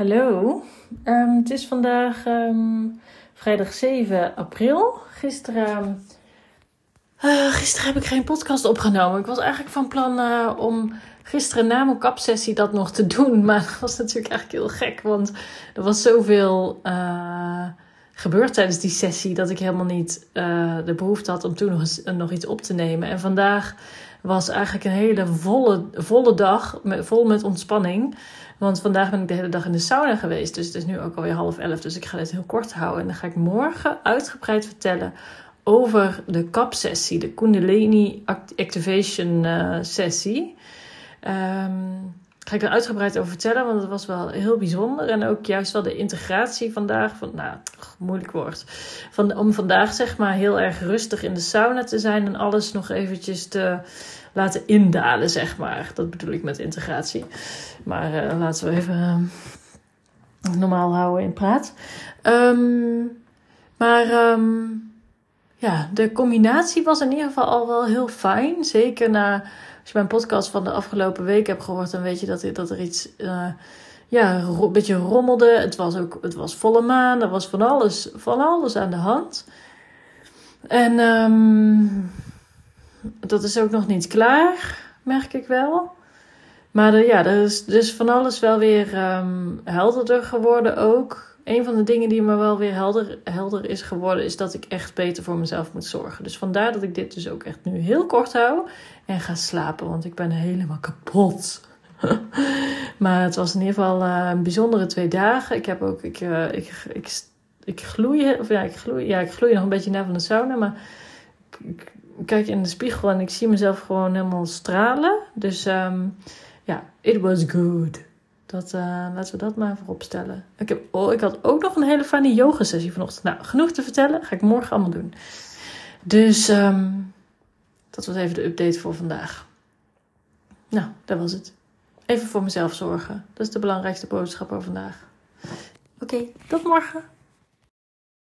Hallo, Ehm, het is vandaag ehm, vrijdag 7 april. Gisteren, eh, gisteren heb ik geen podcast opgenomen. Ik was eigenlijk van plan eh, om gisteren na mijn kapsessie dat nog te doen. Maar dat was natuurlijk eigenlijk heel gek, want er was zoveel eh, gebeurd tijdens die sessie dat ik helemaal niet eh, de behoefte had om toen nog, eens, nog iets op te nemen. En vandaag was eigenlijk een hele volle, volle dag, met, vol met ontspanning. Want vandaag ben ik de hele dag in de sauna geweest. Dus het is nu ook alweer half elf. Dus ik ga dit heel kort houden. En dan ga ik morgen uitgebreid vertellen over de kapsessie. De Kundalini Activation uh, sessie. Um, ga ik er uitgebreid over vertellen. Want het was wel heel bijzonder. En ook juist wel de integratie vandaag. Van, nou, moeilijk woord. Van, om vandaag zeg maar heel erg rustig in de sauna te zijn. En alles nog eventjes te laten indalen, zeg maar. Dat bedoel ik met integratie. Maar uh, laten we even uh, normaal houden in praat. Um, maar um, ja, de combinatie was in ieder geval al wel heel fijn. Zeker na, als je mijn podcast van de afgelopen week hebt gehoord, dan weet je dat, dat er iets, uh, ja, een beetje rommelde. Het was ook, het was volle maan, er was van alles, van alles aan de hand. En um, dat is ook nog niet klaar, merk ik wel. Maar ja, er is dus van alles wel weer um, helderder geworden ook. Een van de dingen die me wel weer helder, helder is geworden, is dat ik echt beter voor mezelf moet zorgen. Dus vandaar dat ik dit dus ook echt nu heel kort hou en ga slapen, want ik ben helemaal kapot. maar het was in ieder geval uh, een bijzondere twee dagen. Ik heb ook, ik, uh, ik, ik, ik gloei, of ja, ik gloei, ja, ik gloei nog een beetje na van de sauna, maar ik, kijk in de spiegel en ik zie mezelf gewoon helemaal stralen. Dus um, ja, it was good. Dat, uh, laten we dat maar voorop stellen. Ik, heb, oh, ik had ook nog een hele fijne yoga sessie vanochtend. Nou, genoeg te vertellen. Ga ik morgen allemaal doen. Dus um, dat was even de update voor vandaag. Nou, dat was het. Even voor mezelf zorgen. Dat is de belangrijkste boodschap voor vandaag. Oké, okay, tot morgen.